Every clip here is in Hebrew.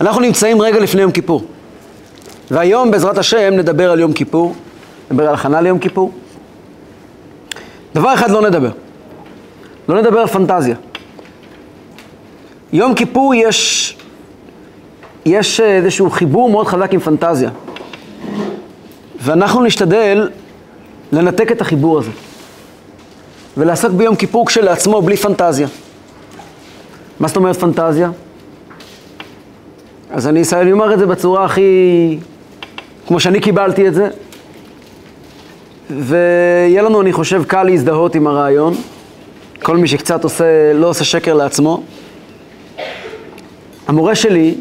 אנחנו נמצאים רגע לפני יום כיפור. והיום בעזרת השם נדבר על יום כיפור, נדבר על הכנה ליום כיפור. דבר אחד לא נדבר, לא נדבר על פנטזיה. יום כיפור יש, יש איזשהו חיבור מאוד חזק עם פנטזיה. ואנחנו נשתדל לנתק את החיבור הזה. ולעסוק ביום כיפור כשלעצמו, בלי פנטזיה. מה זאת אומרת פנטזיה? אז אני, אני אומר את זה בצורה הכי... כמו שאני קיבלתי את זה. ויהיה לנו, אני חושב, קל להזדהות עם הרעיון. כל מי שקצת עושה, לא עושה שקר לעצמו. המורה שלי,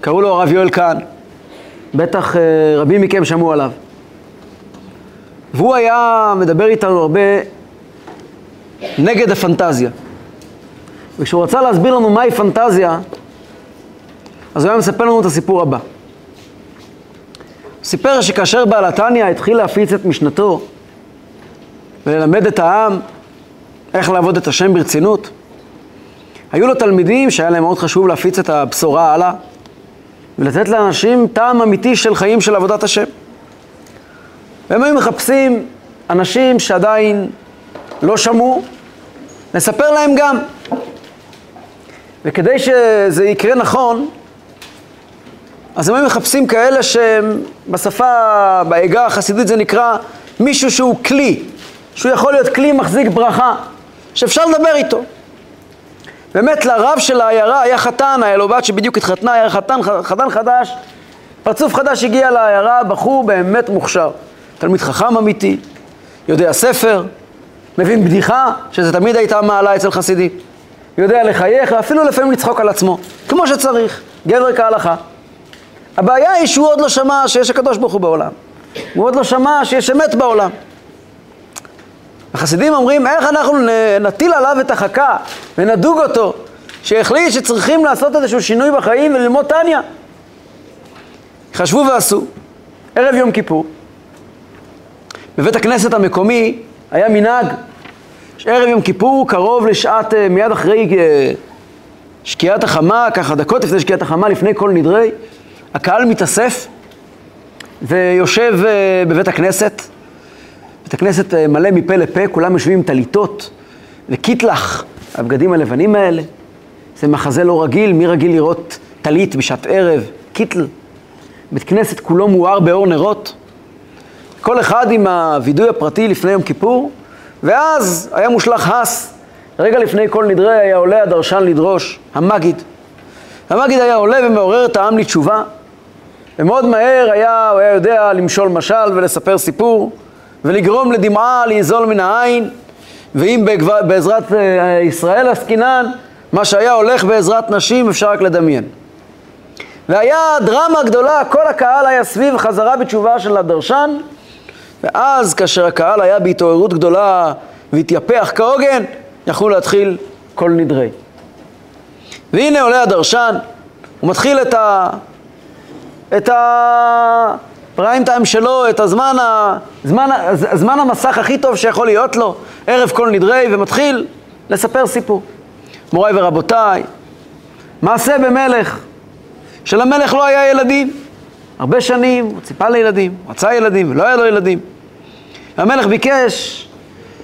קראו לו הרב יואל כהן. בטח אה, רבים מכם שמעו עליו. והוא היה מדבר איתנו הרבה נגד הפנטזיה. וכשהוא רצה להסביר לנו מהי פנטזיה, אז הוא היה מספר לנו את הסיפור הבא. סיפר שכאשר בעל התניא התחיל להפיץ את משנתו וללמד את העם איך לעבוד את השם ברצינות, היו לו תלמידים שהיה להם מאוד חשוב להפיץ את הבשורה הלאה ולתת לאנשים טעם אמיתי של חיים של עבודת השם. והם היו מחפשים אנשים שעדיין לא שמעו, נספר להם גם. וכדי שזה יקרה נכון, אז הם היו מחפשים כאלה שהם בשפה, בעגה החסידית זה נקרא מישהו שהוא כלי, שהוא יכול להיות כלי מחזיק ברכה, שאפשר לדבר איתו. באמת לרב של העיירה היה חתן, היה לו בת שבדיוק התחתנה, היה חתן, חתן חדש, פרצוף חדש הגיע לעיירה, בחור באמת מוכשר. תלמיד חכם אמיתי, יודע ספר, מבין בדיחה, שזה תמיד הייתה מעלה אצל חסידים. יודע לחייך, ואפילו לפעמים לצחוק על עצמו, כמו שצריך, גבר כהלכה. הבעיה היא שהוא עוד לא שמע שיש הקדוש ברוך הוא בעולם. הוא עוד לא שמע שיש אמת בעולם. החסידים אומרים, איך אנחנו נטיל עליו את החכה ונדוג אותו, שהחליט שצריכים לעשות איזשהו שינוי בחיים וללמוד טניה. חשבו ועשו, ערב יום כיפור, בבית הכנסת המקומי היה מנהג שערב יום כיפור קרוב לשעת, אה, מיד אחרי אה, שקיעת החמה, ככה דקות לפני שקיעת החמה, לפני כל נדרי, הקהל מתאסף ויושב אה, בבית הכנסת. בית הכנסת מלא מפה לפה, כולם יושבים עם טליתות וקיטלח, הבגדים הלבנים האלה. זה מחזה לא רגיל, מי רגיל לראות טלית בשעת ערב, קיטל. בית כנסת כולו מואר באור נרות. כל אחד עם הווידוי הפרטי לפני יום כיפור, ואז היה מושלך הס. רגע לפני כל נדרי היה עולה הדרשן לדרוש, המגיד. המגיד היה עולה ומעורר את העם לתשובה, ומאוד מהר היה, הוא היה יודע למשול משל ולספר סיפור, ולגרום לדמעה להיזול מן העין, ואם בעזרת אה, ישראל עסקינן, מה שהיה הולך בעזרת נשים אפשר רק לדמיין. והיה דרמה גדולה, כל הקהל היה סביב חזרה בתשובה של הדרשן, ואז כאשר הקהל היה בהתעוררות גדולה והתייפח כהוגן, יכלו להתחיל כל נדרי. והנה עולה הדרשן, הוא מתחיל את ה... את ה... פריים טיים שלו, את הזמן, ה... זמן, זמן המסך הכי טוב שיכול להיות לו, ערב כל נדרי, ומתחיל לספר סיפור. מוריי ורבותיי, מעשה במלך, שלמלך לא היה ילדים. הרבה שנים הוא ציפה לילדים, רצה ילדים, ולא היה לו ילדים. והמלך ביקש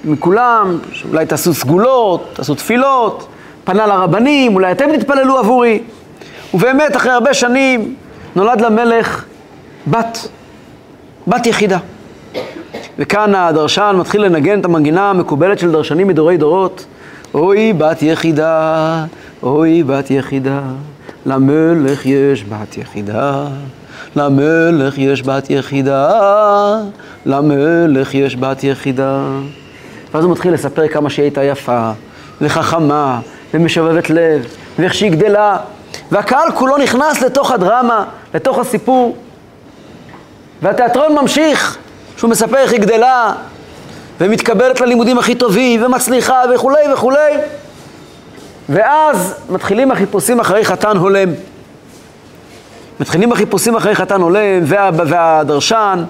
מכולם, אולי תעשו סגולות, תעשו תפילות, פנה לרבנים, אולי אתם תתפללו עבורי. ובאמת, אחרי הרבה שנים, נולד למלך בת, בת יחידה. וכאן הדרשן מתחיל לנגן את המנגינה המקובלת של דרשנים מדורי דורות. אוי בת יחידה, אוי בת יחידה, למלך יש בת יחידה. למלך יש בת יחידה, למלך יש בת יחידה. ואז הוא מתחיל לספר כמה שהיא הייתה יפה, וחכמה, ומשובבת לב, ואיך שהיא גדלה, והקהל כולו נכנס לתוך הדרמה, לתוך הסיפור. והתיאטרון ממשיך, שהוא מספר איך היא גדלה, ומתקבלת ללימודים הכי טובים, ומצליחה, וכולי וכולי. ואז מתחילים החיפושים אחרי חתן הולם. מתחילים החיפושים אחרי חתן עולה, וה, והדרשן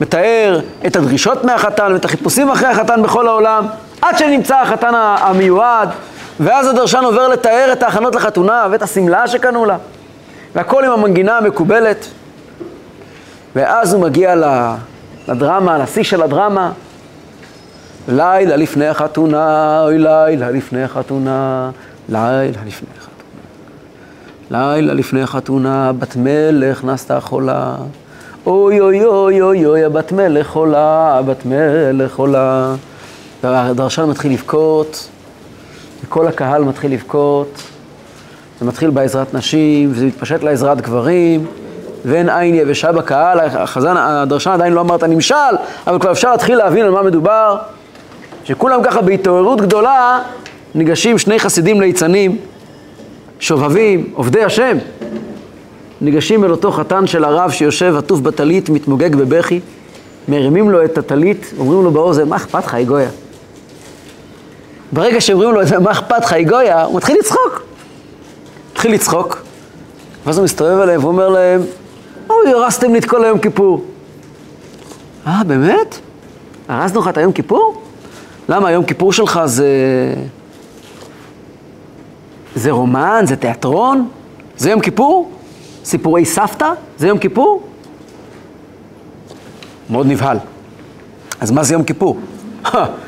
מתאר את הדרישות מהחתן ואת החיפושים אחרי החתן בכל העולם, עד שנמצא החתן המיועד, ואז הדרשן עובר לתאר את ההכנות לחתונה ואת השמלה שקנו לה. והכל עם המנגינה המקובלת. ואז הוא מגיע לדרמה, לשיא של הדרמה. לילה לפני החתונה, אוי לילה לפני החתונה, לילה לפני החתונה. לילה לפני החתונה, בת מלך נסתה חולה. אוי אוי אוי אוי אוי, הבת מלך חולה, הבת מלך חולה. והדרשן מתחיל לבכות, וכל הקהל מתחיל לבכות. זה מתחיל בעזרת נשים, וזה מתפשט לעזרת גברים, ואין עין יבשה בקהל. החזן, הדרשן עדיין לא אמר את הנמשל, אבל כבר אפשר להתחיל להבין על מה מדובר. שכולם ככה בהתעוררות גדולה ניגשים שני חסידים ליצנים, שובבים, עובדי השם, ניגשים אל אותו חתן של הרב שיושב עטוף בטלית, מתמוגג בבכי, מרימים לו את הטלית, אומרים לו באוזן, מה אכפת לך, גויה? ברגע שאומרים לו, מה אכפת לך, גויה, הוא מתחיל לצחוק. מתחיל לצחוק, ואז הוא מסתובב אליהם ואומר להם, אוי, הרסתם לי את כל היום כיפור. אה, באמת? הרסנו לך את היום כיפור? למה היום כיפור שלך זה... זה רומן? זה תיאטרון? זה יום כיפור? סיפורי סבתא? זה יום כיפור? מאוד נבהל. אז מה זה יום כיפור?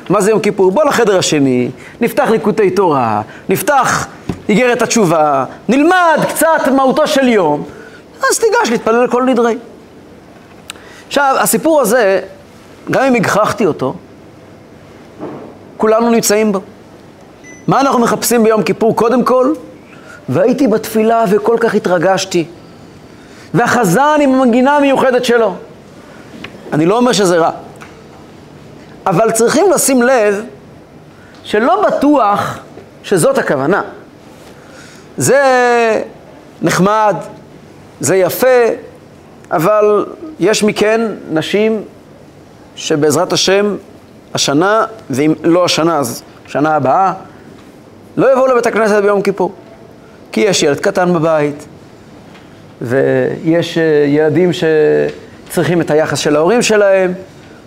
מה זה יום כיפור? בוא לחדר השני, נפתח ליקוטי תורה, נפתח איגרת התשובה, נלמד קצת מהותו של יום, אז תיגש להתפלל לכל נדרי. עכשיו, הסיפור הזה, גם אם הגחכתי אותו, כולנו נמצאים בו. מה אנחנו מחפשים ביום כיפור? קודם כל, והייתי בתפילה וכל כך התרגשתי. והחזן עם המנגינה המיוחדת שלו. אני לא אומר שזה רע, אבל צריכים לשים לב שלא בטוח שזאת הכוונה. זה נחמד, זה יפה, אבל יש מכן נשים שבעזרת השם השנה, ואם לא השנה אז שנה הבאה, לא יבואו לבית הכנסת ביום כיפור. כי יש ילד קטן בבית, ויש אה, ילדים שצריכים את היחס של ההורים שלהם,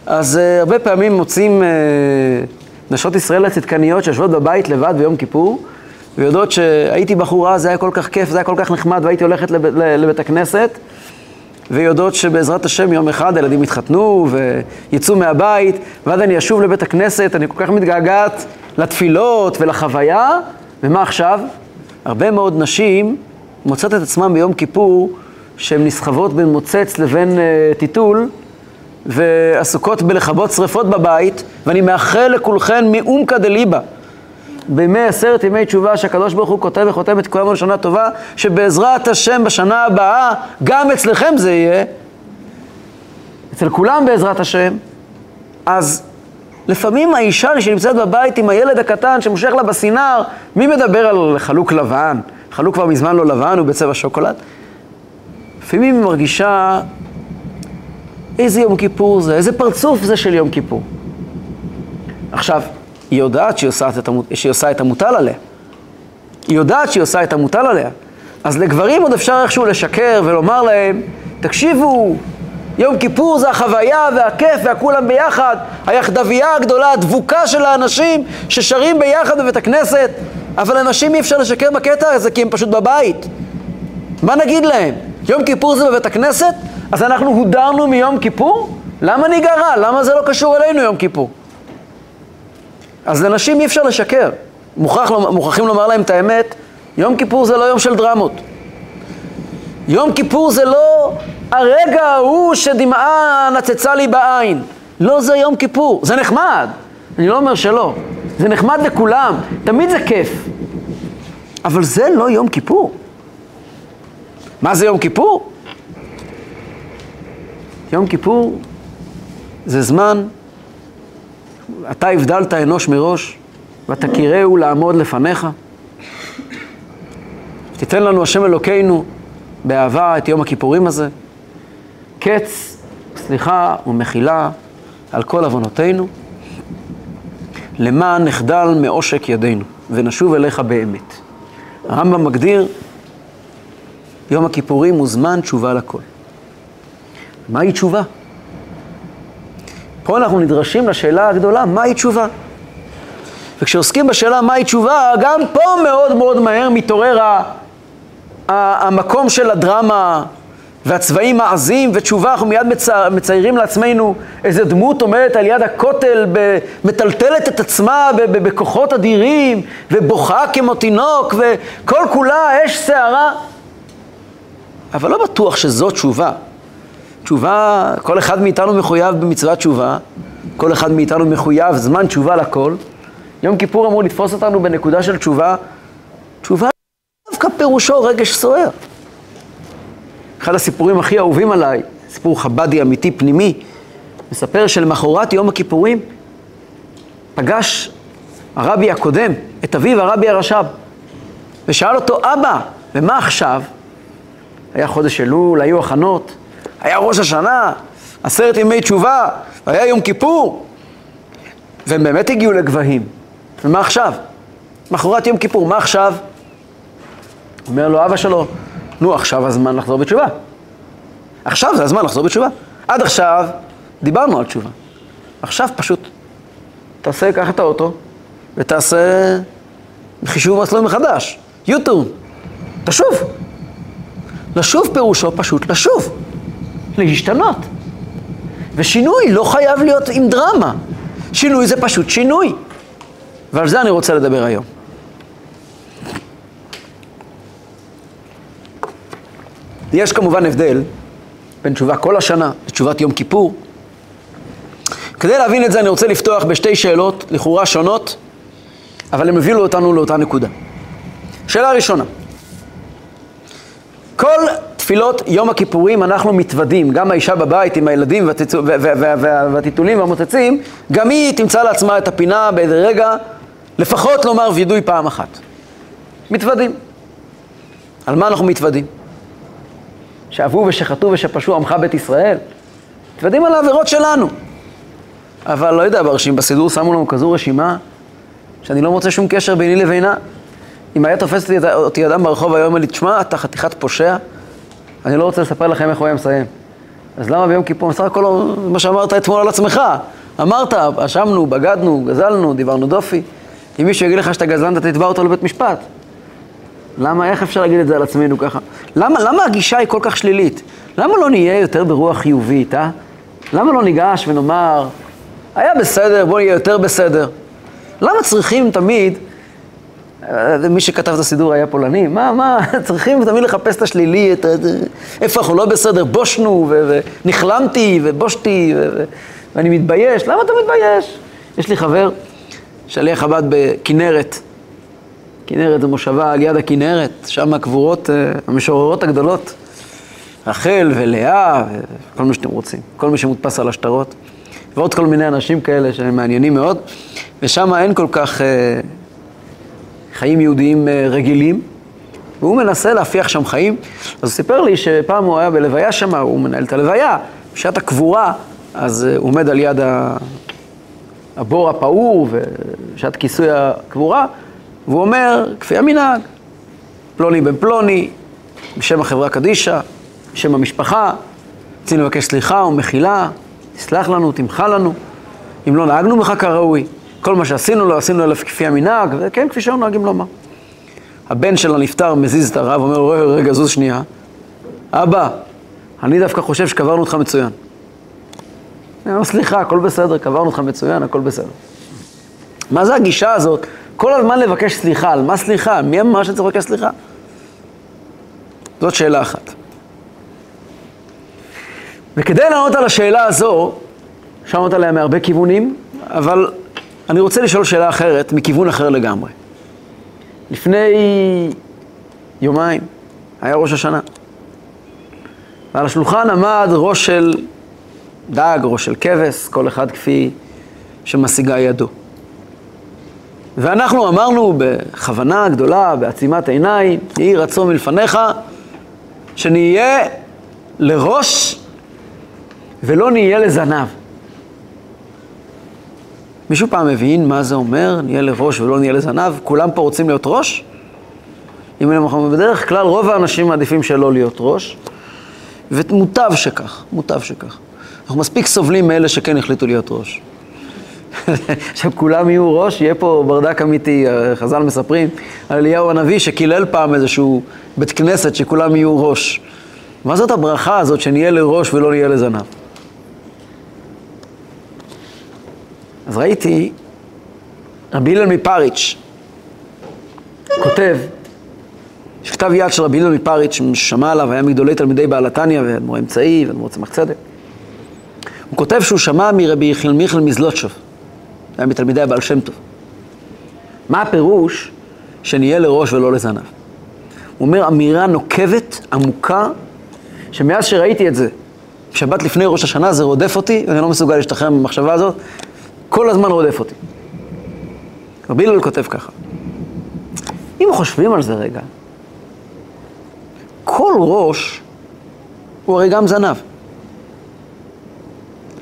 אז uh, הרבה פעמים מוצאים uh, נשות ישראל הצדקניות שיושבות בבית לבד ביום כיפור, ויודעות שהייתי בחורה, זה היה כל כך כיף, זה היה כל כך נחמד, והייתי הולכת לב, לבית הכנסת, ויודעות שבעזרת השם יום אחד הילדים יתחתנו ויצאו מהבית, ואז אני אשוב לבית הכנסת, אני כל כך מתגעגעת לתפילות ולחוויה, ומה עכשיו? הרבה מאוד נשים מוצאות את עצמן ביום כיפור שהן נסחבות בין מוצץ לבין uh, טיטול, ועסוקות בלכבות שרפות בבית, ואני מאחל לכולכן מאומקא דליבה. בימי עשרת ימי תשובה שהקדוש ברוך הוא כותב וחותם את כולם לשנה טובה, שבעזרת השם בשנה הבאה, גם אצלכם זה יהיה, אצל כולם בעזרת השם, אז לפעמים האישה שנמצאת בבית עם הילד הקטן שמושך לה בסינר, מי מדבר על חלוק לבן? חלוק כבר מזמן לא לבן, הוא בצבע שוקולד. לפעמים היא מרגישה איזה יום כיפור זה, איזה פרצוף זה של יום כיפור. עכשיו, היא יודעת שהיא עושה את, המות... שהיא עושה את המוטל עליה. היא יודעת שהיא עושה את המוטל עליה. אז לגברים עוד אפשר איכשהו לשקר ולומר להם, תקשיבו, יום כיפור זה החוויה והכיף והכולם ביחד, היחדבייה הגדולה, הדבוקה של האנשים ששרים ביחד בבית הכנסת, אבל לנשים אי אפשר לשקר בקטע הזה כי הם פשוט בבית. מה נגיד להם? יום כיפור זה בבית הכנסת? אז אנחנו הודרנו מיום כיפור? למה ניגרע? למה זה לא קשור אלינו יום כיפור? אז לנשים אי אפשר לשקר. מוכרח, מוכרחים לומר להם את האמת, יום כיפור זה לא יום של דרמות. יום כיפור זה לא הרגע ההוא שדמעה נצצה לי בעין. לא זה יום כיפור. זה נחמד, אני לא אומר שלא. זה נחמד לכולם, תמיד זה כיף. אבל זה לא יום כיפור. מה זה יום כיפור? יום כיפור זה זמן אתה הבדלת אנוש מראש, ואתה קיראהו לעמוד לפניך. תיתן לנו השם אלוקינו באהבה את יום הכיפורים הזה. קץ, סליחה ומחילה על כל עוונותינו, למען נחדל מעושק ידינו ונשוב אליך באמת. הרמב"ם מגדיר, יום הכיפורים הוא זמן תשובה לכל. מהי תשובה? פה אנחנו נדרשים לשאלה הגדולה, מהי תשובה? וכשעוסקים בשאלה מהי תשובה, גם פה מאוד מאוד מהר מתעורר המקום של הדרמה והצבעים מעזים, ותשובה, אנחנו מיד מצי... מציירים לעצמנו איזה דמות עומדת על יד הכותל, מטלטלת את עצמה בכוחות אדירים, ובוכה כמו תינוק, וכל כולה אש שערה. אבל לא בטוח שזו תשובה. תשובה, כל אחד מאיתנו מחויב במצוות תשובה, כל אחד מאיתנו מחויב זמן תשובה לכל. יום כיפור אמור לתפוס אותנו בנקודה של תשובה. תשובה דווקא פירושו רגש סוער. אחד הסיפורים הכי אהובים עליי, סיפור חבדי אמיתי פנימי, מספר שלמחרת יום הכיפורים פגש הרבי הקודם את אביו הרבי הרש"ב ושאל אותו, אבא, ומה עכשיו? היה חודש אלול, היו הכנות, היה ראש השנה, עשרת ימי תשובה, היה יום כיפור, והם באמת הגיעו לגבהים. ומה עכשיו? מחרת יום כיפור, מה עכשיו? אומר לו אבא שלו, נו, עכשיו הזמן לחזור בתשובה. עכשיו זה הזמן לחזור בתשובה. עד עכשיו דיברנו על תשובה. עכשיו פשוט תעשה, קח את האוטו ותעשה חישוב מסלול מחדש. יוטורן. תשוב. לשוב פירושו פשוט לשוב. להשתנות. ושינוי לא חייב להיות עם דרמה. שינוי זה פשוט שינוי. ועל זה אני רוצה לדבר היום. יש כמובן הבדל בין תשובה כל השנה לתשובת יום כיפור. כדי להבין את זה אני רוצה לפתוח בשתי שאלות, לכאורה שונות, אבל הם הביאו אותנו לאותה נקודה. שאלה ראשונה, כל תפילות יום הכיפורים אנחנו מתוודים, גם האישה בבית עם הילדים והטיטולים והמוצצים, גם היא תמצא לעצמה את הפינה באיזה רגע, לפחות לומר וידוי פעם אחת. מתוודים. על מה אנחנו מתוודים? שעבו ושחטו ושפשו עמך בית ישראל. מתוודים על העבירות שלנו. אבל לא יודע, ברשים בסידור שמו לנו כזו רשימה, שאני לא מוצא שום קשר ביני לבינה. אם היה תופס אותי אדם ברחוב היום, אומר לי, תשמע, אתה חתיכת פושע, אני לא רוצה לספר לכם איך הוא היה מסיים. אז למה ביום כיפור? בסך הכל מה שאמרת אתמול על עצמך. אמרת, אשמנו, בגדנו, גזלנו, דיברנו דופי. אם מישהו יגיד לך שאתה גזלן, אתה תתבע אותו לבית משפט. למה, איך אפשר להגיד את זה על עצמנו ככה? למה, למה הגישה היא כל כך שלילית? למה לא נהיה יותר ברוח חיובית, אה? למה לא ניגש ונאמר, היה בסדר, בוא נהיה יותר בסדר? למה צריכים תמיד, מי שכתב את הסידור היה פולני, מה, מה, צריכים תמיד לחפש את השלילי, את, איפה אנחנו לא בסדר, בושנו, ונכלמתי, ובושתי, ו, ואני מתבייש, למה אתה מתבייש? יש לי חבר, שליח חב"ד בכנרת, כנרת זה מושבה על יד הכנרת, שם הקבורות, אה, המשוררות הגדולות. רחל ולאה, וכל מה שאתם רוצים, כל מי שמודפס על השטרות, ועוד כל מיני אנשים כאלה שהם מעניינים מאוד, ושם אין כל כך אה, חיים יהודיים אה, רגילים, והוא מנסה להפיח שם חיים. אז הוא סיפר לי שפעם הוא היה בלוויה שם, הוא מנהל את הלוויה, בשעת הקבורה, אז אה, הוא עומד על יד הבור הפעור, בשעת כיסוי הקבורה, והוא אומר, כפי המנהג, פלוני בן פלוני, בשם החברה קדישא, בשם המשפחה, רוצים לבקש סליחה ומחילה, תסלח לנו, תמחה לנו, אם לא נהגנו בך כראוי, כל מה שעשינו לא עשינו אלא כפי המנהג, וכן, כפי שהיו נוהגים לומר. הבן של הנפטר מזיז את הרב, אומר, רגע, רגע, זוז שנייה. אבא, אני דווקא חושב שקברנו אותך מצוין. אני אומר, סליחה, הכל בסדר, קברנו אותך מצוין, הכל בסדר. מה זה הגישה הזאת? כל הזמן לבקש סליחה, על מה סליחה? מי אמר שצריך לבקש סליחה? זאת שאלה אחת. וכדי לענות על השאלה הזו, אפשר לענות עליה מהרבה כיוונים, אבל אני רוצה לשאול שאלה אחרת, מכיוון אחר לגמרי. לפני יומיים היה ראש השנה, ועל השולחן עמד ראש של דג, ראש של כבש, כל אחד כפי שמשיגה ידו. ואנחנו אמרנו בכוונה גדולה, בעצימת עיניים, יהי רצון מלפניך, שנהיה לראש ולא נהיה לזנב. מישהו פעם מבין מה זה אומר, נהיה לראש ולא נהיה לזנב? כולם פה רוצים להיות ראש? אם אנחנו בדרך כלל רוב האנשים מעדיפים שלא להיות ראש, ומוטב שכך, מוטב שכך. אנחנו מספיק סובלים מאלה שכן החליטו להיות ראש. עכשיו כולם יהיו ראש, יהיה פה ברדק אמיתי, חז"ל מספרים על אליהו הנביא שקילל פעם איזשהו בית כנסת שכולם יהיו ראש. מה זאת הברכה הזאת שנהיה לראש ולא נהיה לזנב? אז ראיתי, רבי הלל מפריץ' כותב, יש כתב יד של רבי הלל מפריץ', ששמע עליו, היה מגדולי תלמידי בעל התניא ואדמו"ר אמצעי ואדמו"ר צמח צדק. הוא כותב שהוא שמע מרבי יחיל מיכל מזלוטשוב, היה מתלמידי הבעל שם טוב. מה הפירוש שנהיה לראש ולא לזנב? הוא אומר אמירה נוקבת, עמוקה, שמאז שראיתי את זה, שבת לפני ראש השנה זה רודף אותי, ואני לא מסוגל להשתחרר מהמחשבה הזאת, כל הזמן רודף אותי. רבי הלל כותב ככה, אם חושבים על זה רגע, כל ראש הוא הרי גם זנב.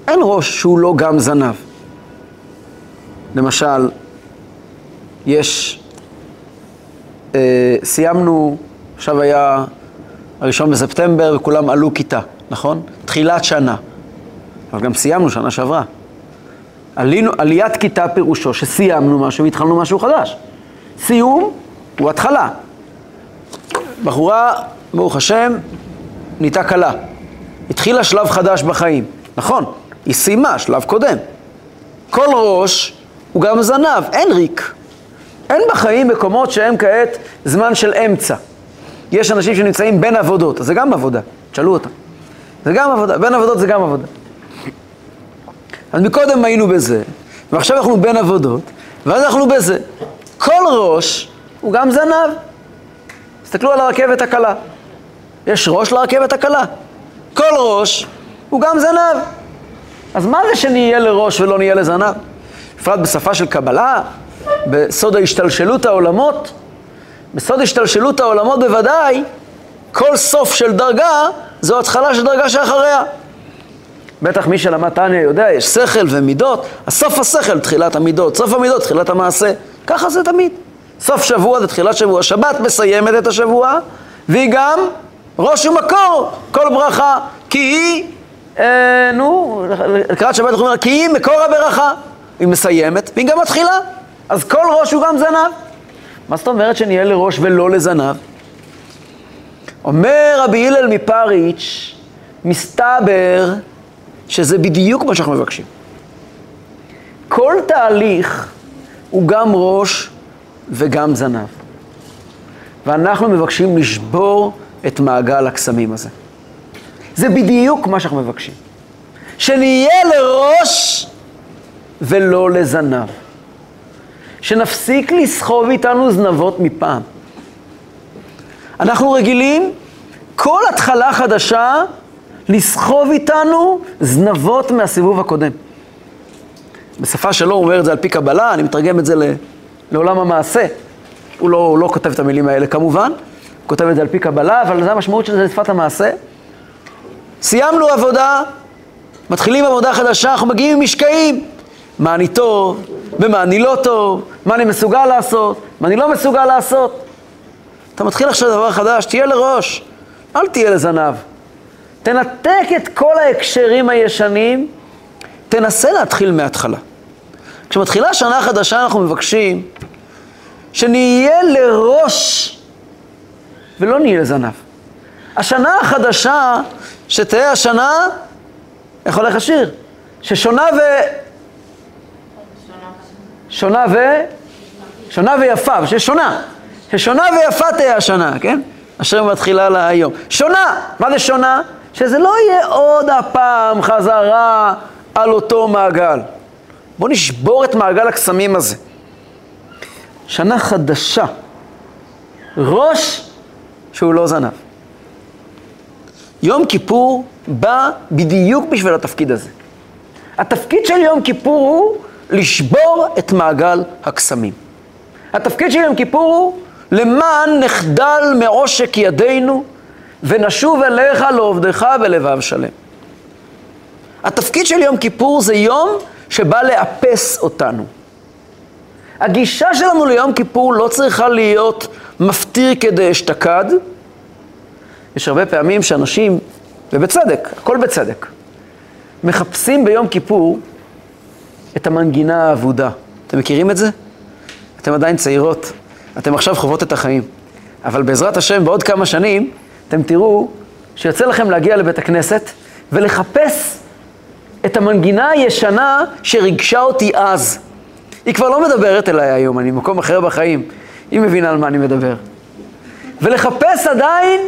אין ראש שהוא לא גם זנב. למשל, יש, אה, סיימנו, עכשיו היה הראשון בספטמבר וכולם עלו כיתה, נכון? תחילת שנה. אבל גם סיימנו שנה שעברה. עלינו, עליית כיתה פירושו שסיימנו משהו והתחלנו משהו חדש. סיום הוא התחלה. בחורה, ברוך השם, נהייתה כלה. התחילה שלב חדש בחיים. נכון, היא סיימה שלב קודם. כל ראש הוא גם זנב, אין ריק. אין בחיים מקומות שהם כעת זמן של אמצע. יש אנשים שנמצאים בין עבודות, אז זה גם עבודה, תשאלו אותם. זה גם עבודה, בין עבודות זה גם עבודה. אז מקודם היינו בזה, ועכשיו אנחנו בין עבודות, ואז אנחנו בזה. כל ראש הוא גם זנב. תסתכלו על הרכבת הקלה. יש ראש לרכבת הקלה. כל ראש הוא גם זנב. אז מה זה שנהיה לראש ולא נהיה לזנב? בפרט בשפה של קבלה, בסוד ההשתלשלות העולמות, בסוד השתלשלות העולמות בוודאי, כל סוף של דרגה זו התחלה של דרגה שאחריה. בטח מי שלמד תניא יודע, יש שכל ומידות, הסוף השכל תחילת המידות, סוף המידות תחילת המעשה. ככה זה תמיד. סוף שבוע זה תחילת שבוע, שבת מסיימת את השבוע, והיא גם ראש ומקור כל ברכה, כי היא, אה, נו, לקראת שבת אנחנו אומרים, כי היא מקור הברכה. היא מסיימת, והיא גם מתחילה. אז כל ראש הוא גם זנב. מה זאת אומרת שנהיה לראש ולא לזנב? אומר רבי הלל מפריץ', מסתבר שזה בדיוק מה שאנחנו מבקשים. כל תהליך הוא גם ראש וגם זנב. ואנחנו מבקשים לשבור את מעגל הקסמים הזה. זה בדיוק מה שאנחנו מבקשים. שנהיה לראש ולא לזנב. שנפסיק לסחוב איתנו זנבות מפעם. אנחנו רגילים כל התחלה חדשה לסחוב איתנו זנבות מהסיבוב הקודם. בשפה שלו הוא אומר את זה על פי קבלה, אני מתרגם את זה לעולם המעשה. הוא לא, הוא לא כותב את המילים האלה כמובן, הוא כותב את זה על פי קבלה, אבל זה המשמעות של זה לשפת המעשה. סיימנו עבודה, מתחילים עבודה חדשה, אנחנו מגיעים עם משקעים. מה אני טוב, במה אני לא טוב, מה אני מסוגל לעשות, מה אני לא מסוגל לעשות. אתה מתחיל עכשיו דבר חדש, תהיה לראש, אל תהיה לזנב. תנתק את כל ההקשרים הישנים, תנסה להתחיל מההתחלה. כשמתחילה שנה חדשה אנחנו מבקשים שנהיה לראש ולא נהיה לזנב. השנה החדשה, שתהיה השנה, איך הולך השיר? ששונה ו... שונה ו... שונה ויפה, ששונה. ששונה ויפה תהיה השנה, כן? אשר מתחילה לה היום. שונה! מה זה שונה? שזה לא יהיה עוד הפעם חזרה על אותו מעגל. בואו נשבור את מעגל הקסמים הזה. שנה חדשה. ראש שהוא לא זנב. יום כיפור בא בדיוק בשביל התפקיד הזה. התפקיד של יום כיפור הוא לשבור את מעגל הקסמים. התפקיד של יום כיפור הוא למען נחדל מעושק ידינו ונשוב אליך לעובדך בלבב שלם. התפקיד של יום כיפור זה יום שבא לאפס אותנו. הגישה שלנו ליום כיפור לא צריכה להיות מפטיר כדי אשתקד. יש הרבה פעמים שאנשים, ובצדק, הכל בצדק, מחפשים ביום כיפור את המנגינה האבודה. אתם מכירים את זה? אתם עדיין צעירות, אתם עכשיו חוות את החיים. אבל בעזרת השם, בעוד כמה שנים, אתם תראו שיוצא לכם להגיע לבית הכנסת ולחפש את המנגינה הישנה שריגשה אותי אז. היא כבר לא מדברת אליי היום, אני במקום אחר בחיים. היא מבינה על מה אני מדבר. ולחפש עדיין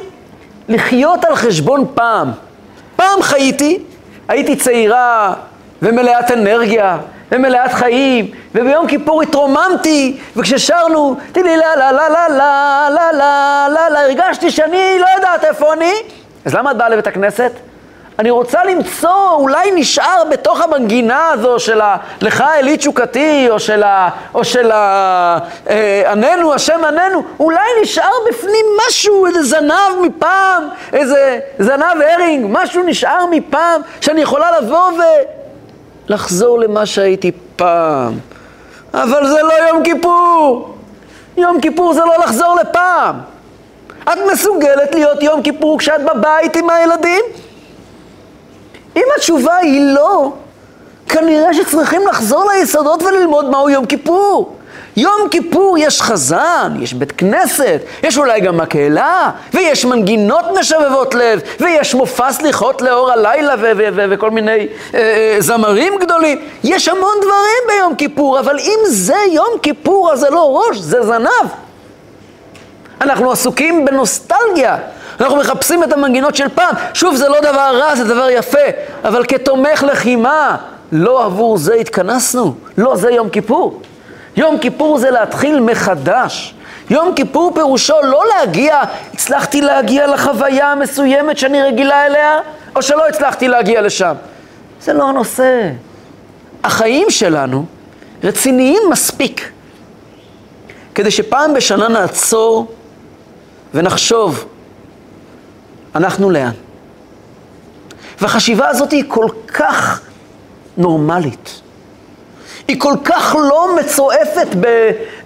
לחיות על חשבון פעם. פעם חייתי, הייתי צעירה ומלאת אנרגיה ומלאת חיים, וביום כיפור התרוממתי, וכששרנו טילי לה לה לה לה לה לה לה לה לה הרגשתי שאני לא יודעת איפה אני. אז למה את באה לבית הכנסת? אני רוצה למצוא, אולי נשאר בתוך המנגינה הזו של ה... לך אלי תשוקתי, או של ה... או של ה... אה, עננו, השם עננו, אולי נשאר בפנים משהו, איזה זנב מפעם, איזה זנב הרינג, משהו נשאר מפעם, שאני יכולה לבוא ולחזור למה שהייתי פעם. אבל זה לא יום כיפור. יום כיפור זה לא לחזור לפעם. את מסוגלת להיות יום כיפור כשאת בבית עם הילדים? אם התשובה היא לא, כנראה שצריכים לחזור ליסודות וללמוד מהו יום כיפור. יום כיפור יש חזן, יש בית כנסת, יש אולי גם מקהלה, ויש מנגינות משבבות לב, ויש מופע סליחות לאור הלילה וכל מיני אה, אה, זמרים גדולים. יש המון דברים ביום כיפור, אבל אם זה יום כיפור אז זה לא ראש, זה זנב. אנחנו עסוקים בנוסטלגיה. אנחנו מחפשים את המנגינות של פעם. שוב, זה לא דבר רע, זה דבר יפה, אבל כתומך לחימה, לא עבור זה התכנסנו. לא זה יום כיפור. יום כיפור זה להתחיל מחדש. יום כיפור פירושו לא להגיע, הצלחתי להגיע לחוויה המסוימת שאני רגילה אליה, או שלא הצלחתי להגיע לשם. זה לא הנושא. החיים שלנו רציניים מספיק כדי שפעם בשנה נעצור ונחשוב אנחנו לאן? והחשיבה הזאת היא כל כך נורמלית. היא כל כך לא מצועפת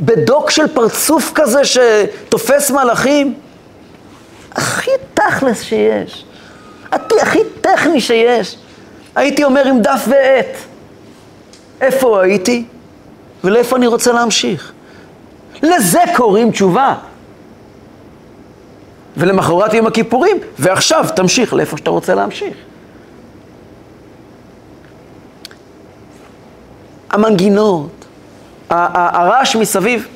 בדוק של פרצוף כזה שתופס מלאכים. הכי תכלס שיש, הכי, טכני שיש. הייתי אומר עם דף ועט. איפה הייתי ולאיפה אני רוצה להמשיך. לזה קוראים תשובה. ולמחרת יום הכיפורים, ועכשיו תמשיך לאיפה שאתה רוצה להמשיך. המנגינות, הרעש מסביב.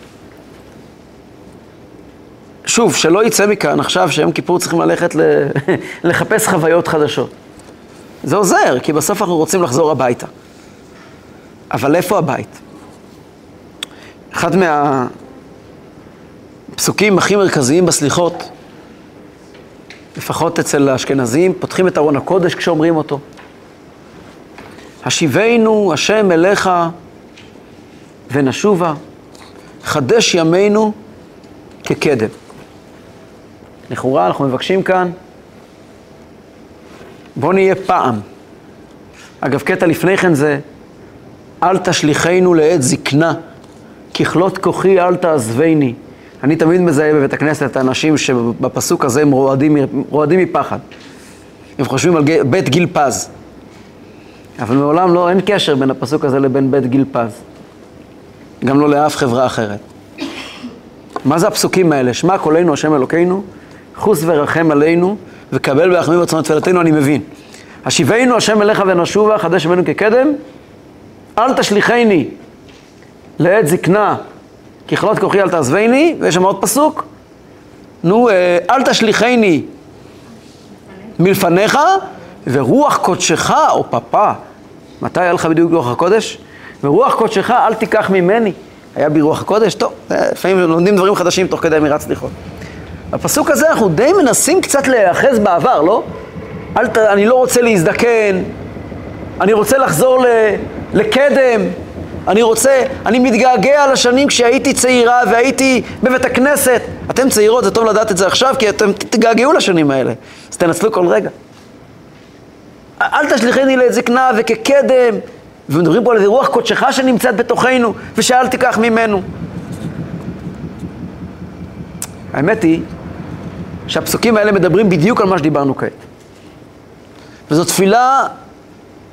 שוב, שלא יצא מכאן עכשיו שיום כיפור צריכים ללכת לחפש חוויות חדשות. זה עוזר, כי בסוף אנחנו רוצים לחזור הביתה. אבל איפה הבית? אחד מהפסוקים הכי מרכזיים בסליחות לפחות אצל האשכנזים, פותחים את ארון הקודש כשאומרים אותו. השיבנו השם אליך ונשובה, חדש ימינו כקדם. לכאורה אנחנו מבקשים כאן, בוא נהיה פעם. אגב, קטע לפני כן זה, אל תשליכנו לעת זקנה, ככלות כוחי אל תעזבני. אני תמיד מזהה בבית הכנסת את האנשים שבפסוק הזה הם רועדים, רועדים מפחד. הם חושבים על בית גיל פז. אבל מעולם לא, אין קשר בין הפסוק הזה לבין בית גיל פז. גם לא לאף חברה אחרת. מה זה הפסוקים האלה? שמע קולנו השם אלוקינו, חוס ורחם עלינו, וקבל ביחמי ורצונות תפילתנו, אני מבין. השיבנו השם אליך ונשובה, חדש ימינו כקדם, אל תשליכני לעת זקנה ככלות כוחי אל תעזבני, ויש שם עוד פסוק, נו, אה, אל תשליכני מלפניך, ורוח קודשך, או פפה, מתי היה לך בדיוק רוח הקודש? ורוח קודשך אל תיקח ממני. היה בי רוח הקודש? טוב, אה, לפעמים לומדים דברים חדשים תוך כדי אמירת סליחות. בפסוק הזה אנחנו די מנסים קצת להיאחז בעבר, לא? אל ת... אני לא רוצה להזדקן, אני רוצה לחזור ל... לקדם, אני רוצה, אני מתגעגע לשנים כשהייתי צעירה והייתי בבית הכנסת. אתם צעירות, זה טוב לדעת את זה עכשיו, כי אתם תתגעגעו לשנים האלה. אז תנצלו כל רגע. אל תשליכני לעת זקנה וכקדם, ומדברים פה על איזה רוח קודשך שנמצאת בתוכנו, ושאל תיקח ממנו. האמת היא שהפסוקים האלה מדברים בדיוק על מה שדיברנו כעת. וזו תפילה,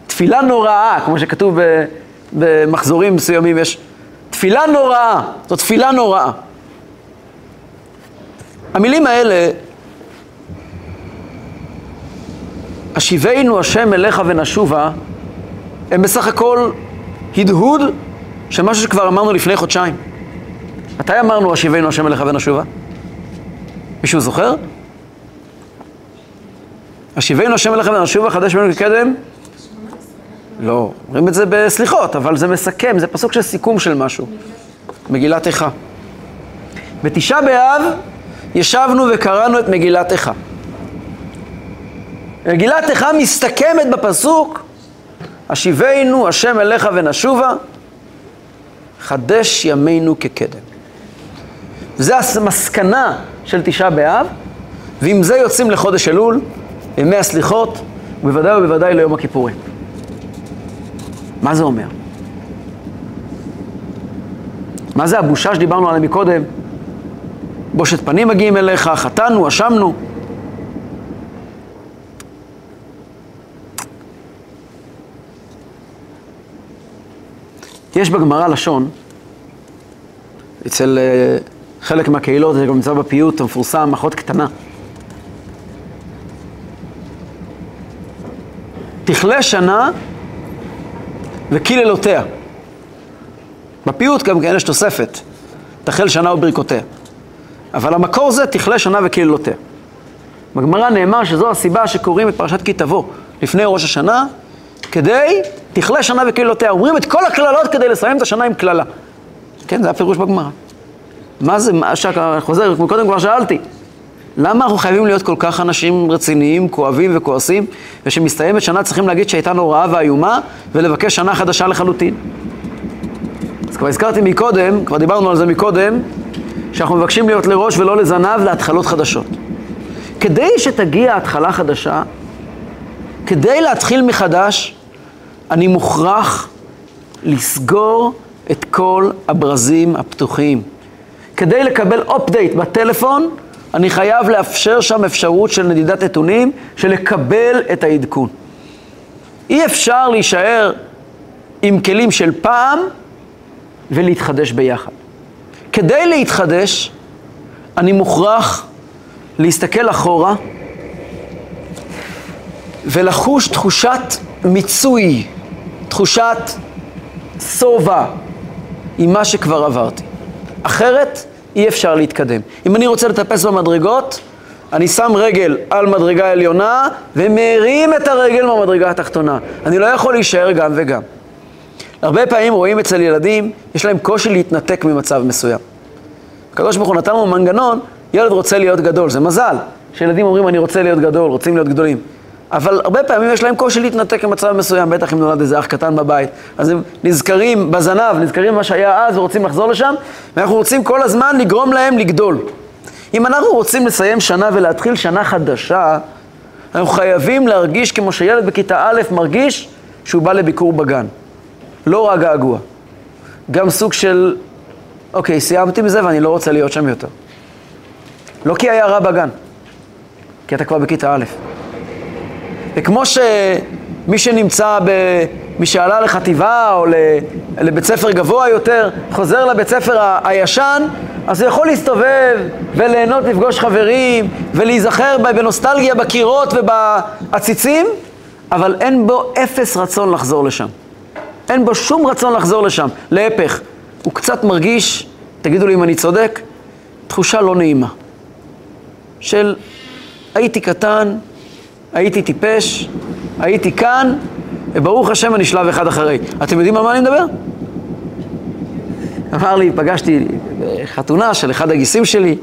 תפילה נוראה, כמו שכתוב. במחזורים מסוימים יש תפילה נוראה, זו תפילה נוראה. המילים האלה, השיבנו השם אליך ונשובה, הם בסך הכל הדהוד של משהו שכבר אמרנו לפני חודשיים. מתי אמרנו השיבנו השם אליך ונשובה? מישהו זוכר? השיבנו השם אליך ונשובה, חדש ממנו כקדם? לא, אומרים את זה בסליחות, אבל זה מסכם, זה פסוק של סיכום של משהו. מגילת איכה. בתשעה באב ישבנו וקראנו את מגילת איכה. מגילת איכה מסתכמת בפסוק השיבנו השם אליך ונשובה, חדש ימינו כקדם. זה המסקנה של תשעה באב, ועם זה יוצאים לחודש אלול, ימי הסליחות, ובוודאי ובוודאי ליום הכיפורים. מה זה אומר? מה זה הבושה שדיברנו עליה מקודם? בושת פנים מגיעים אליך, חטאנו, אשמנו. יש בגמרא לשון, אצל uh, חלק מהקהילות, זה גם נמצא בפיוט המפורסם, אחות קטנה. תכלה שנה וקללותיה. בפיוט גם כן יש תוספת, תחל שנה וברכותיה. אבל המקור זה תכלה שנה וקללותיה. בגמרא נאמר שזו הסיבה שקוראים את פרשת כי תבוא לפני ראש השנה, כדי תכלה שנה וקללותיה. אומרים את כל הקללות כדי לסיים את השנה עם קללה. כן, זה הפירוש בגמרא. מה זה, מה שאתה חוזר, קודם כבר שאלתי, למה אנחנו חייבים להיות כל כך אנשים רציניים, כואבים וכועסים, ושמסתיימת שנה צריכים להגיד שהייתה נוראה ואיומה, ולבקש שנה חדשה לחלוטין? אז כבר הזכרתי מקודם, כבר דיברנו על זה מקודם, שאנחנו מבקשים להיות לראש ולא לזנב להתחלות חדשות. כדי שתגיע התחלה חדשה, כדי להתחיל מחדש, אני מוכרח לסגור את כל הברזים הפתוחים. כדי לקבל update בטלפון, אני חייב לאפשר שם אפשרות של נדידת נתונים, של לקבל את העדכון. אי אפשר להישאר עם כלים של פעם ולהתחדש ביחד. כדי להתחדש, אני מוכרח להסתכל אחורה ולחוש תחושת מיצוי, תחושת שובע עם מה שכבר עברתי. אחרת אי אפשר להתקדם. אם אני רוצה לטפס במדרגות, אני שם רגל על מדרגה עליונה ומרים את הרגל מהמדרגה התחתונה. אני לא יכול להישאר גם וגם. הרבה פעמים רואים אצל ילדים, יש להם קושי להתנתק ממצב מסוים. הקדוש ברוך הוא נתן לנו מנגנון, ילד רוצה להיות גדול, זה מזל. שילדים אומרים אני רוצה להיות גדול, רוצים להיות גדולים. אבל הרבה פעמים יש להם קושי להתנתק ממצב מסוים, בטח אם נולד איזה אח קטן בבית. אז הם נזכרים בזנב, נזכרים במה שהיה אז ורוצים לחזור לשם, ואנחנו רוצים כל הזמן לגרום להם לגדול. אם אנחנו רוצים לסיים שנה ולהתחיל שנה חדשה, אנחנו חייבים להרגיש כמו שילד בכיתה א' מרגיש שהוא בא לביקור בגן. לא רק געגוע. גם סוג של, אוקיי, סיימתי מזה ואני לא רוצה להיות שם יותר. לא כי היה רע בגן, כי אתה כבר בכיתה א'. וכמו שמי שנמצא, ב... מי שעלה לחטיבה או לבית ספר גבוה יותר, חוזר לבית ספר ה... הישן, אז הוא יכול להסתובב וליהנות לפגוש חברים ולהיזכר בנוסטלגיה בקירות ובעציצים, אבל אין בו אפס רצון לחזור לשם. אין בו שום רצון לחזור לשם. להפך, הוא קצת מרגיש, תגידו לי אם אני צודק, תחושה לא נעימה. של הייתי קטן, הייתי טיפש, הייתי כאן, וברוך השם אני שלב אחד אחרי. אתם יודעים על מה אני מדבר? אמר לי, פגשתי חתונה של אחד הגיסים שלי,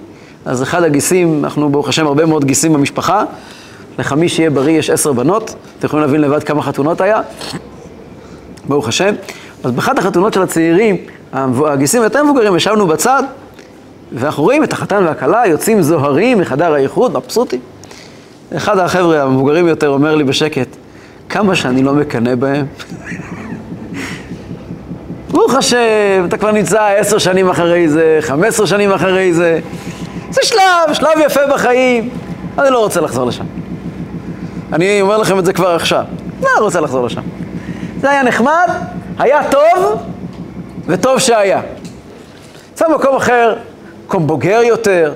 אז אחד הגיסים, אנחנו ברוך השם הרבה מאוד גיסים במשפחה, לחמי שיהיה בריא יש עשר בנות, אתם יכולים להבין לבד כמה חתונות היה, ברוך השם. אז באחת החתונות של הצעירים, הגיסים היותר מבוגרים, ישבנו בצד, ואנחנו רואים את החתן והכלה יוצאים זוהרים מחדר האיחוד, מבסוטים. אחד החבר'ה המבוגרים יותר אומר לי בשקט, כמה שאני לא מקנא בהם. ברוך השם, אתה כבר נמצא עשר שנים אחרי זה, חמש עשרה שנים אחרי זה. זה שלב, שלב יפה בחיים. אני לא רוצה לחזור לשם. אני אומר לכם את זה כבר עכשיו. לא רוצה לחזור לשם. זה היה נחמד, היה טוב, וטוב שהיה. יצא במקום אחר, מקום בוגר יותר,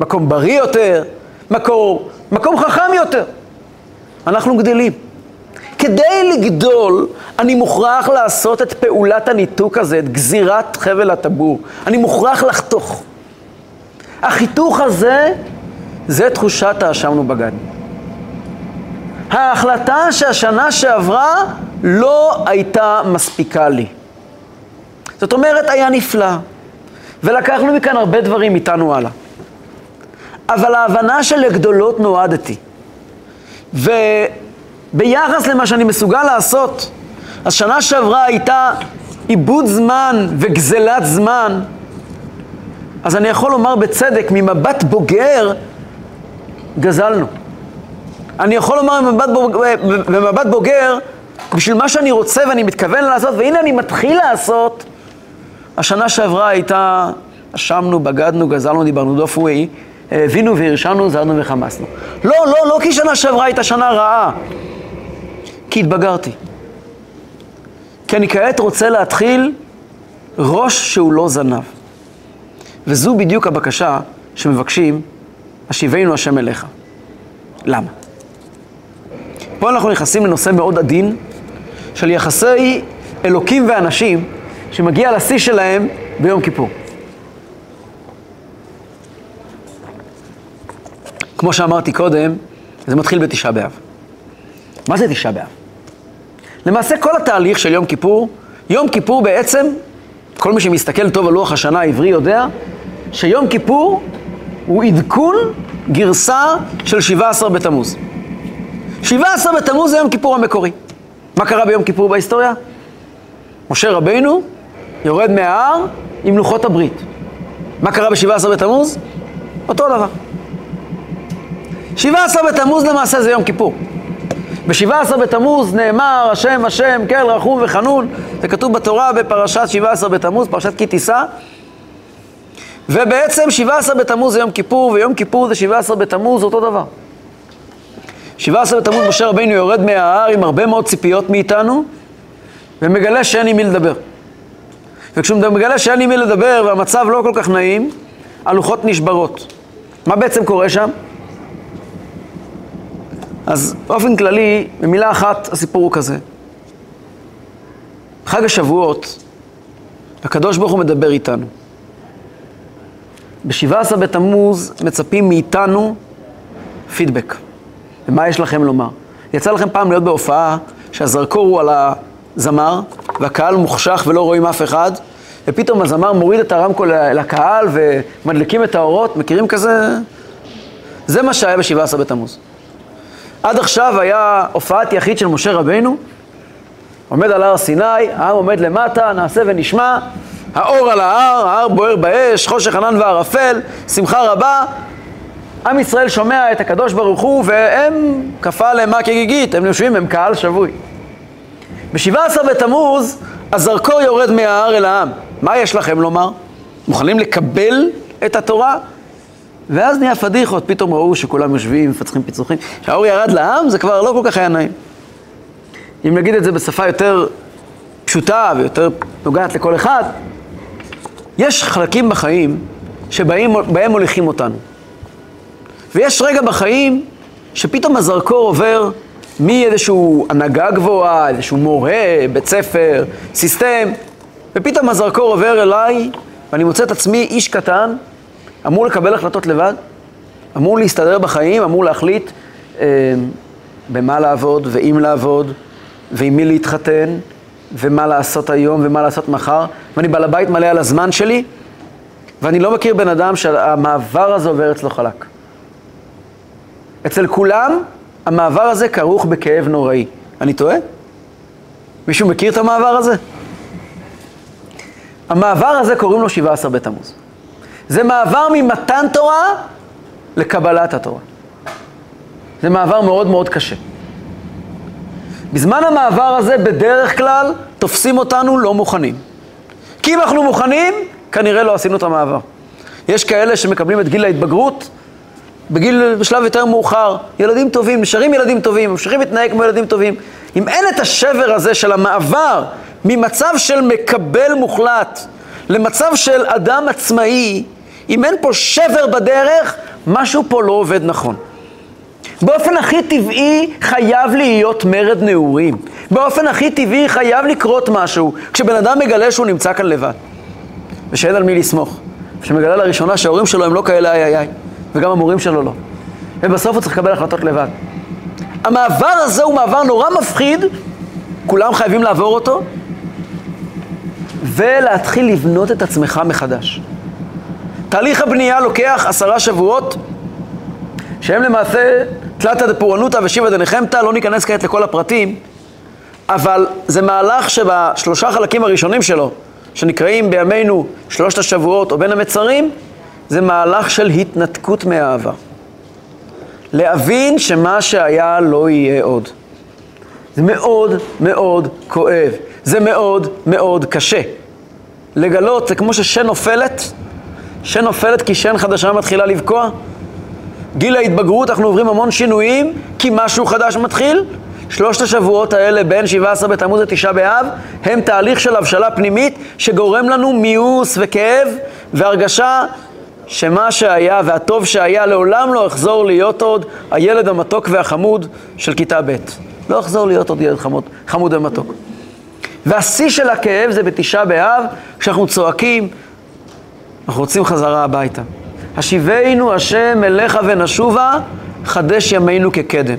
מקום בריא יותר, מקום, מקום חכם יותר. אנחנו גדלים. כדי לגדול, אני מוכרח לעשות את פעולת הניתוק הזה, את גזירת חבל הטבור. אני מוכרח לחתוך. החיתוך הזה, זה תחושת האשמנו בגן. ההחלטה שהשנה שעברה לא הייתה מספיקה לי. זאת אומרת, היה נפלא, ולקחנו מכאן הרבה דברים איתנו הלאה. אבל ההבנה שלגדולות נועדתי, וביחס למה שאני מסוגל לעשות, השנה שעברה הייתה עיבוד זמן וגזלת זמן, אז אני יכול לומר בצדק, ממבט בוגר, גזלנו. אני יכול לומר במבט בוגר, במבט בוגר, בשביל מה שאני רוצה ואני מתכוון לעשות, והנה אני מתחיל לעשות, השנה שעברה הייתה, אשמנו, בגדנו, גזלנו, דיברנו דופוי, הבינו והרשענו, זרנו וחמסנו. לא, לא, לא כי שנה שעברה הייתה שנה רעה, כי התבגרתי. כי אני כעת רוצה להתחיל ראש שהוא לא זנב. וזו בדיוק הבקשה שמבקשים, השיבנו השם אליך. למה? פה אנחנו נכנסים לנושא מאוד עדין של יחסי אלוקים ואנשים שמגיע לשיא שלהם ביום כיפור. כמו שאמרתי קודם, זה מתחיל בתשעה באב. מה זה תשעה באב? למעשה כל התהליך של יום כיפור, יום כיפור בעצם, כל מי שמסתכל טוב על לוח השנה העברי יודע, שיום כיפור הוא עדכון גרסה של 17 בתמוז. 17 בתמוז זה יום כיפור המקורי. מה קרה ביום כיפור בהיסטוריה? משה רבינו יורד מההר עם לוחות הברית. מה קרה ב-17 בתמוז? אותו דבר. 17 בתמוז למעשה זה יום כיפור. ב-17 בתמוז נאמר השם השם כן רחום וחנון, זה כתוב בתורה בפרשת 17 בתמוז, פרשת כי תישא. ובעצם 17 בתמוז זה יום כיפור, ויום כיפור זה 17 בתמוז, אותו דבר. 17 בתמוז משה רבינו יורד מההר עם הרבה מאוד ציפיות מאיתנו, ומגלה שאין עם מי לדבר. וכשהוא מגלה שאין עם מי לדבר והמצב לא כל כך נעים, הלוחות נשברות. מה בעצם קורה שם? אז באופן כללי, במילה אחת, הסיפור הוא כזה. חג השבועות, הקדוש ברוך הוא מדבר איתנו. ב-17 בתמוז מצפים מאיתנו פידבק. ומה יש לכם לומר? יצא לכם פעם להיות בהופעה שהזרקור הוא על הזמר, והקהל מוחשך ולא רואים אף אחד, ופתאום הזמר מוריד את הרמקול לקהל ומדליקים את האורות, מכירים כזה? זה מה שהיה ב-17 בתמוז. עד עכשיו היה הופעת יחיד של משה רבינו, עומד על הר סיני, ההר עומד למטה, נעשה ונשמע, האור על ההר, ההר בוער באש, חושך ענן וערפל, שמחה רבה. עם ישראל שומע את הקדוש ברוך הוא, והם, כפה עליהם מה כגיגית, הם יושבים, הם קהל שבוי. ב-17 בתמוז, הזרקור יורד מההר אל העם. מה יש לכם לומר? מוכנים לקבל את התורה? ואז נהיה פדיחות, פתאום ראו שכולם יושבים, מפצחים פיצוחים. כשהאור ירד לעם, זה כבר לא כל כך היה נעים. אם נגיד את זה בשפה יותר פשוטה ויותר נוגעת לכל אחד, יש חלקים בחיים שבהם מוליכים אותנו. ויש רגע בחיים שפתאום הזרקור עובר מאיזשהו הנהגה גבוהה, איזשהו מורה, בית ספר, סיסטם, ופתאום הזרקור עובר אליי, ואני מוצא את עצמי איש קטן, אמור לקבל החלטות לבד, אמור להסתדר בחיים, אמור להחליט אה, במה לעבוד ואם לעבוד, ועם מי להתחתן, ומה לעשות היום ומה לעשות מחר, ואני בעל הבית מלא על הזמן שלי, ואני לא מכיר בן אדם שהמעבר הזה עובר אצלו חלק. אצל כולם המעבר הזה כרוך בכאב נוראי. אני טועה? מישהו מכיר את המעבר הזה? המעבר הזה קוראים לו 17 בתמוז. זה מעבר ממתן תורה לקבלת התורה. זה מעבר מאוד מאוד קשה. בזמן המעבר הזה בדרך כלל תופסים אותנו לא מוכנים. כי אם אנחנו מוכנים, כנראה לא עשינו את המעבר. יש כאלה שמקבלים את גיל ההתבגרות בגיל, בשלב יותר מאוחר, ילדים טובים, נשארים ילדים טובים, ממשיכים להתנהג כמו ילדים טובים. אם אין את השבר הזה של המעבר ממצב של מקבל מוחלט למצב של אדם עצמאי, אם אין פה שבר בדרך, משהו פה לא עובד נכון. באופן הכי טבעי חייב להיות מרד נעורים. באופן הכי טבעי חייב לקרות משהו כשבן אדם מגלה שהוא נמצא כאן לבד. ושאין על מי לסמוך. שמגלה לראשונה שההורים שלו הם לא כאלה איי איי איי, וגם המורים שלו לא. ובסוף הוא צריך לקבל החלטות לבד. המעבר הזה הוא מעבר נורא מפחיד, כולם חייבים לעבור אותו, ולהתחיל לבנות את עצמך מחדש. תהליך הבנייה לוקח עשרה שבועות, שהם למעשה תלתא דפורענותא ושיבא דנחמתא, לא ניכנס כעת לכל הפרטים, אבל זה מהלך שבשלושה חלקים הראשונים שלו, שנקראים בימינו שלושת השבועות או בין המצרים, זה מהלך של התנתקות מהעבר. להבין שמה שהיה לא יהיה עוד. זה מאוד מאוד כואב, זה מאוד מאוד קשה. לגלות, זה כמו ששן נופלת, שן נופלת כי שן חדשה מתחילה לבקוע. גיל ההתבגרות, אנחנו עוברים המון שינויים, כי משהו חדש מתחיל. שלושת השבועות האלה, בין 17 בתמוז לתשעה באב, הם תהליך של הבשלה פנימית שגורם לנו מיאוס וכאב והרגשה שמה שהיה והטוב שהיה לעולם לא יחזור להיות עוד הילד המתוק והחמוד של כיתה ב'. לא יחזור להיות עוד ילד חמוד, חמוד ומתוק. והשיא של הכאב זה בתשעה באב, כשאנחנו צועקים, אנחנו רוצים חזרה הביתה. השיבנו השם אליך ונשובה, חדש ימינו כקדם.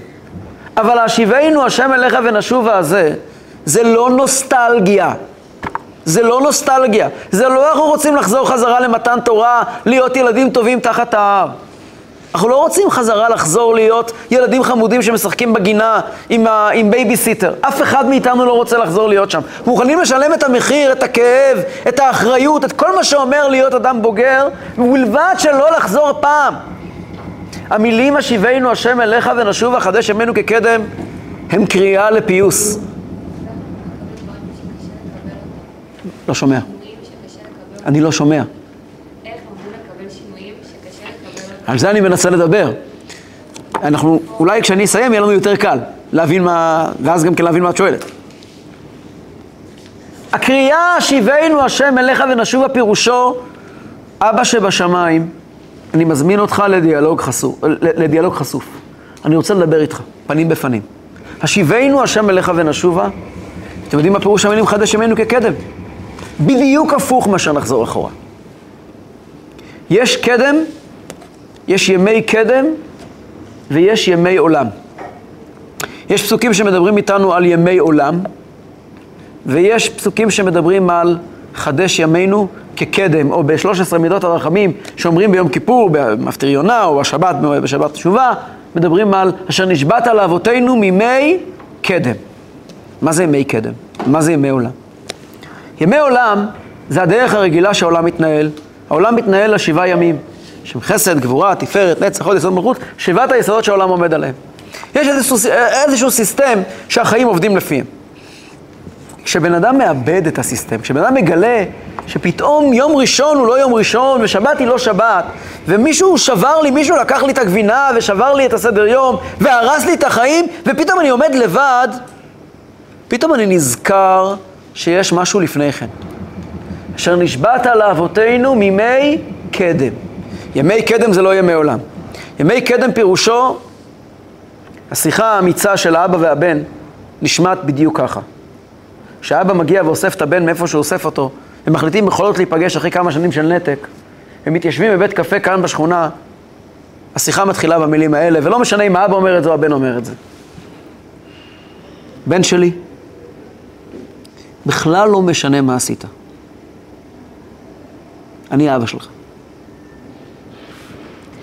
אבל השיבנו השם אליך ונשובה הזה, זה לא נוסטלגיה. זה לא נוסטלגיה. זה לא אנחנו רוצים לחזור חזרה למתן תורה, להיות ילדים טובים תחת ההר. אנחנו לא רוצים חזרה לחזור להיות ילדים חמודים שמשחקים בגינה עם, ה, עם בייביסיטר. אף אחד מאיתנו לא רוצה לחזור להיות שם. מוכנים לשלם את המחיר, את הכאב, את האחריות, את כל מה שאומר להיות אדם בוגר, ובלבד שלא לחזור פעם. המילים השיבנו השם אליך ונשוב וחדש ימינו כקדם, הם קריאה לפיוס. לא שומע. אני לא שומע. על זה אני מנסה לדבר. אנחנו, אולי כשאני אסיים יהיה לנו יותר קל להבין מה, ואז גם כן להבין מה את שואלת. הקריאה שיבנו השם אליך ונשובה פירושו אבא שבשמיים, אני מזמין אותך לדיאלוג חשוף, לדיאלוג חשוף. אני רוצה לדבר איתך, פנים בפנים. השיבנו השם אליך ונשובה, אתם יודעים מה פירוש המילים חדש ימינו כקדם? בדיוק הפוך מאשר נחזור אחורה. יש קדם יש ימי קדם ויש ימי עולם. יש פסוקים שמדברים איתנו על ימי עולם, ויש פסוקים שמדברים על חדש ימינו כקדם, או ב-13 מידות הרחמים שאומרים ביום כיפור, במפטיר יונה, או בשבת, בשבת תשובה, מדברים על אשר נשבעת לאבותינו מימי קדם. מה זה ימי קדם? מה זה ימי עולם? ימי עולם זה הדרך הרגילה שהעולם מתנהל. העולם מתנהל לשבעה ימים. שם חסד, גבורה, תפארת, נצח, עוד יסוד מלכות, שבעת היסודות שהעולם עומד עליהם. יש איזשהו, איזשהו סיסטם שהחיים עובדים לפיהם. כשבן אדם מאבד את הסיסטם, כשבן אדם מגלה שפתאום יום ראשון הוא לא יום ראשון ושבת היא לא שבת, ומישהו שבר לי, מישהו לקח לי את הגבינה ושבר לי את הסדר יום והרס לי את החיים, ופתאום אני עומד לבד, פתאום אני נזכר שיש משהו לפני כן. אשר נשבעת לאבותינו מימי קדם. ימי קדם זה לא ימי עולם. ימי קדם פירושו, השיחה האמיצה של האבא והבן נשמעת בדיוק ככה. כשאבא מגיע ואוסף את הבן מאיפה שהוא אוסף אותו, הם מחליטים בכל זאת להיפגש אחרי כמה שנים של נתק, הם מתיישבים בבית קפה כאן בשכונה, השיחה מתחילה במילים האלה, ולא משנה אם האבא אומר את זה או הבן אומר את זה. בן שלי, בכלל לא משנה מה עשית. אני אבא שלך.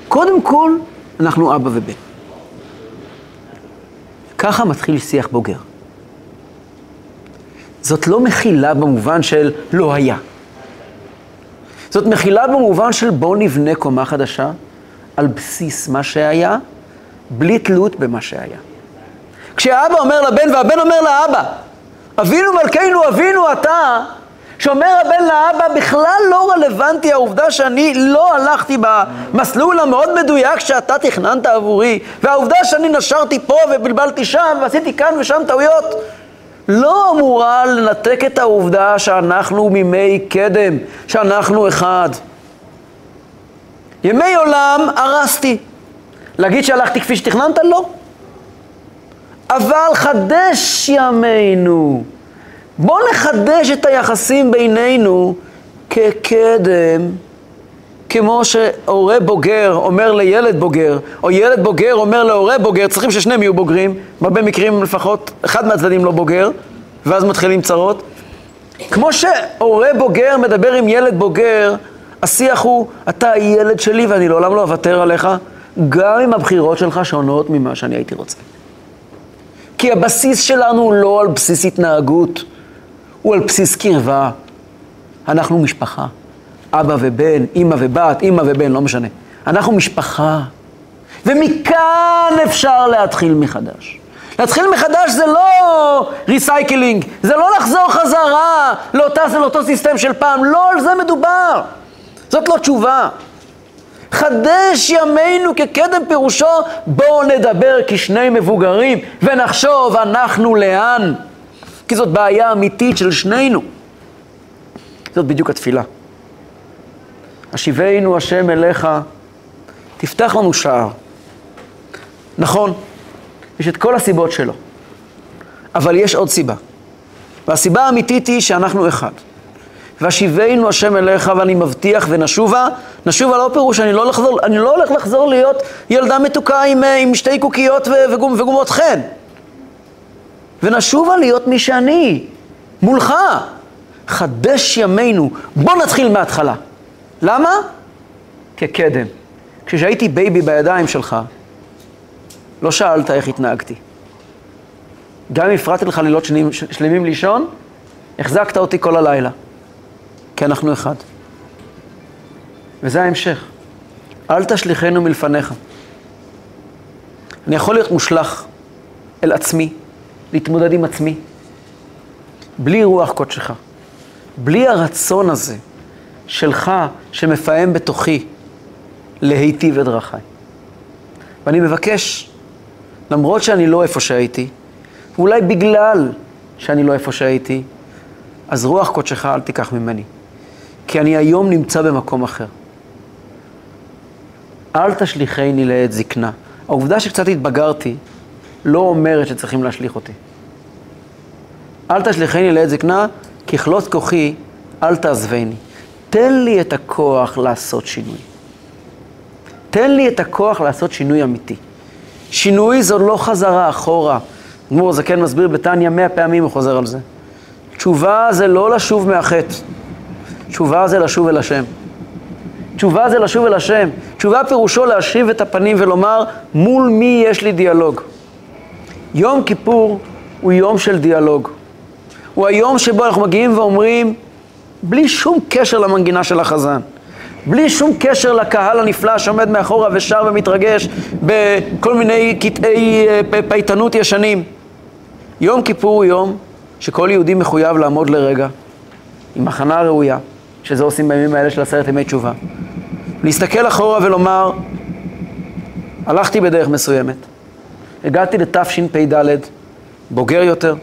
קודם כל, אנחנו אבא ובן. ככה מתחיל שיח בוגר. זאת לא מחילה במובן של לא היה. זאת מחילה במובן של בוא נבנה קומה חדשה על בסיס מה שהיה, בלי תלות במה שהיה. כשהאבא אומר לבן והבן אומר לאבא, אבינו מלכנו, אבינו אתה, שאומר הבן לאבא, בכלל לא רלוונטי העובדה שאני לא הלכתי במסלול המאוד מדויק שאתה תכננת עבורי, והעובדה שאני נשרתי פה ובלבלתי שם ועשיתי כאן ושם טעויות, לא אמורה לנתק את העובדה שאנחנו מימי קדם, שאנחנו אחד. ימי עולם הרסתי. להגיד שהלכתי כפי שתכננת? לא. אבל חדש ימינו. בואו נחדש את היחסים בינינו כקדם, כמו שהורה בוגר אומר לילד בוגר, או ילד בוגר אומר להורה בוגר, צריכים ששניהם יהיו בוגרים, בהרבה מקרים לפחות אחד מהצדדים לא בוגר, ואז מתחילים צרות. כמו שהורה בוגר מדבר עם ילד בוגר, השיח הוא, אתה ילד שלי ואני לעולם לא אוותר עליך, גם אם הבחירות שלך שונות ממה שאני הייתי רוצה. כי הבסיס שלנו הוא לא על בסיס התנהגות, הוא על בסיס קרבה. אנחנו משפחה. אבא ובן, אימא ובת, אימא ובן, לא משנה. אנחנו משפחה. ומכאן אפשר להתחיל מחדש. להתחיל מחדש זה לא recycling, זה לא לחזור חזרה לאותה, לאותו system של פעם, לא על זה מדובר. זאת לא תשובה. חדש ימינו כקדם פירושו, בואו נדבר כשני מבוגרים ונחשוב אנחנו לאן. כי זאת בעיה אמיתית של שנינו. זאת בדיוק התפילה. השיבנו השם אליך, תפתח לנו שער. נכון, יש את כל הסיבות שלו, אבל יש עוד סיבה. והסיבה האמיתית היא שאנחנו אחד. והשיבנו השם אליך ואני מבטיח ונשובה, נשובה לא פירוש, אני לא, לחזור, אני לא הולך לחזור להיות ילדה מתוקה עם, אה, עם שתי קוקיות וגומ, וגומות חן. ונשובה להיות מי שאני, מולך. חדש ימינו, בוא נתחיל מההתחלה. למה? כקדם. כשהייתי בייבי בידיים שלך, לא שאלת איך התנהגתי. גם אם הפרעתי לך לילות שלמים לישון, החזקת אותי כל הלילה. כי אנחנו אחד. וזה ההמשך. אל תשליכנו מלפניך. אני יכול להיות מושלך אל עצמי, להתמודד עם עצמי, בלי רוח קודשך, בלי הרצון הזה שלך שמפעם בתוכי להיטיב את דרכיי. ואני מבקש, למרות שאני לא איפה שהייתי, ואולי בגלל שאני לא איפה שהייתי, אז רוח קודשך אל תיקח ממני. כי אני היום נמצא במקום אחר. אל תשליכני לעת זקנה. העובדה שקצת התבגרתי לא אומרת שצריכים להשליך אותי. אל תשליכני לעת זקנה, ככלות כוחי, אל תעזבני. תן לי את הכוח לעשות שינוי. תן לי את הכוח לעשות שינוי אמיתי. שינוי זו לא חזרה אחורה. גמור זקן כן מסביר בתניא מאה פעמים, הוא חוזר על זה. תשובה זה לא לשוב מהחטא. תשובה זה לשוב אל השם. תשובה זה לשוב אל השם. תשובה פירושו להשיב את הפנים ולומר, מול מי יש לי דיאלוג. יום כיפור הוא יום של דיאלוג. הוא היום שבו אנחנו מגיעים ואומרים, בלי שום קשר למנגינה של החזן, בלי שום קשר לקהל הנפלא שעומד מאחורה ושר ומתרגש בכל מיני קטעי אה, פייטנות ישנים. יום כיפור הוא יום שכל יהודי מחויב לעמוד לרגע עם הכנה ראויה, שזה עושים בימים האלה של עשרת ימי תשובה. להסתכל אחורה ולומר, הלכתי בדרך מסוימת, הגעתי לתשפ"ד, בוגר יותר,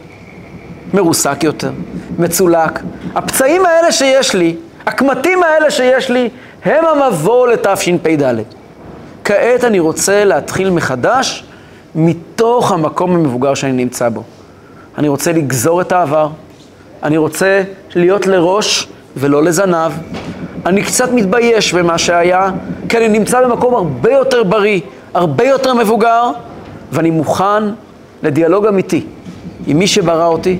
מרוסק יותר, מצולק. הפצעים האלה שיש לי, הקמטים האלה שיש לי, הם המבוא לתשפ"ד. כעת אני רוצה להתחיל מחדש מתוך המקום המבוגר שאני נמצא בו. אני רוצה לגזור את העבר, אני רוצה להיות לראש ולא לזנב. אני קצת מתבייש במה שהיה, כי אני נמצא במקום הרבה יותר בריא, הרבה יותר מבוגר, ואני מוכן לדיאלוג אמיתי עם מי שברא אותי,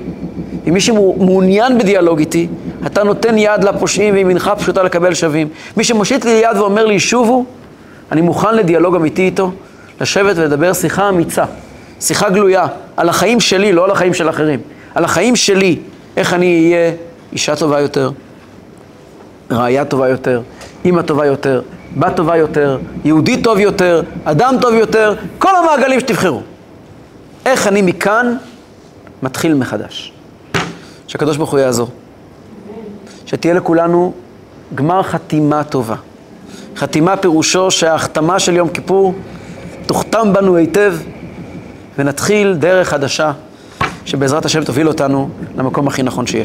עם מי שמעוניין בדיאלוג איתי. אתה נותן יד לפושעים וימינך פשוטה לקבל שווים. מי שמושיט לי יד ואומר לי שובו, אני מוכן לדיאלוג אמיתי איתו, לשבת ולדבר שיחה אמיצה, שיחה גלויה, על החיים שלי, לא על החיים של אחרים, על החיים שלי, איך אני אהיה אישה טובה יותר, רעיה טובה יותר, אימא טובה יותר, בת טובה יותר, יהודי טוב יותר, אדם טוב יותר, כל המעגלים שתבחרו. איך אני מכאן מתחיל מחדש. שהקדוש ברוך הוא יעזור. שתהיה לכולנו גמר חתימה טובה. חתימה פירושו שההחתמה של יום כיפור תוכתם בנו היטב ונתחיל דרך חדשה שבעזרת השם תוביל אותנו למקום הכי נכון שיש.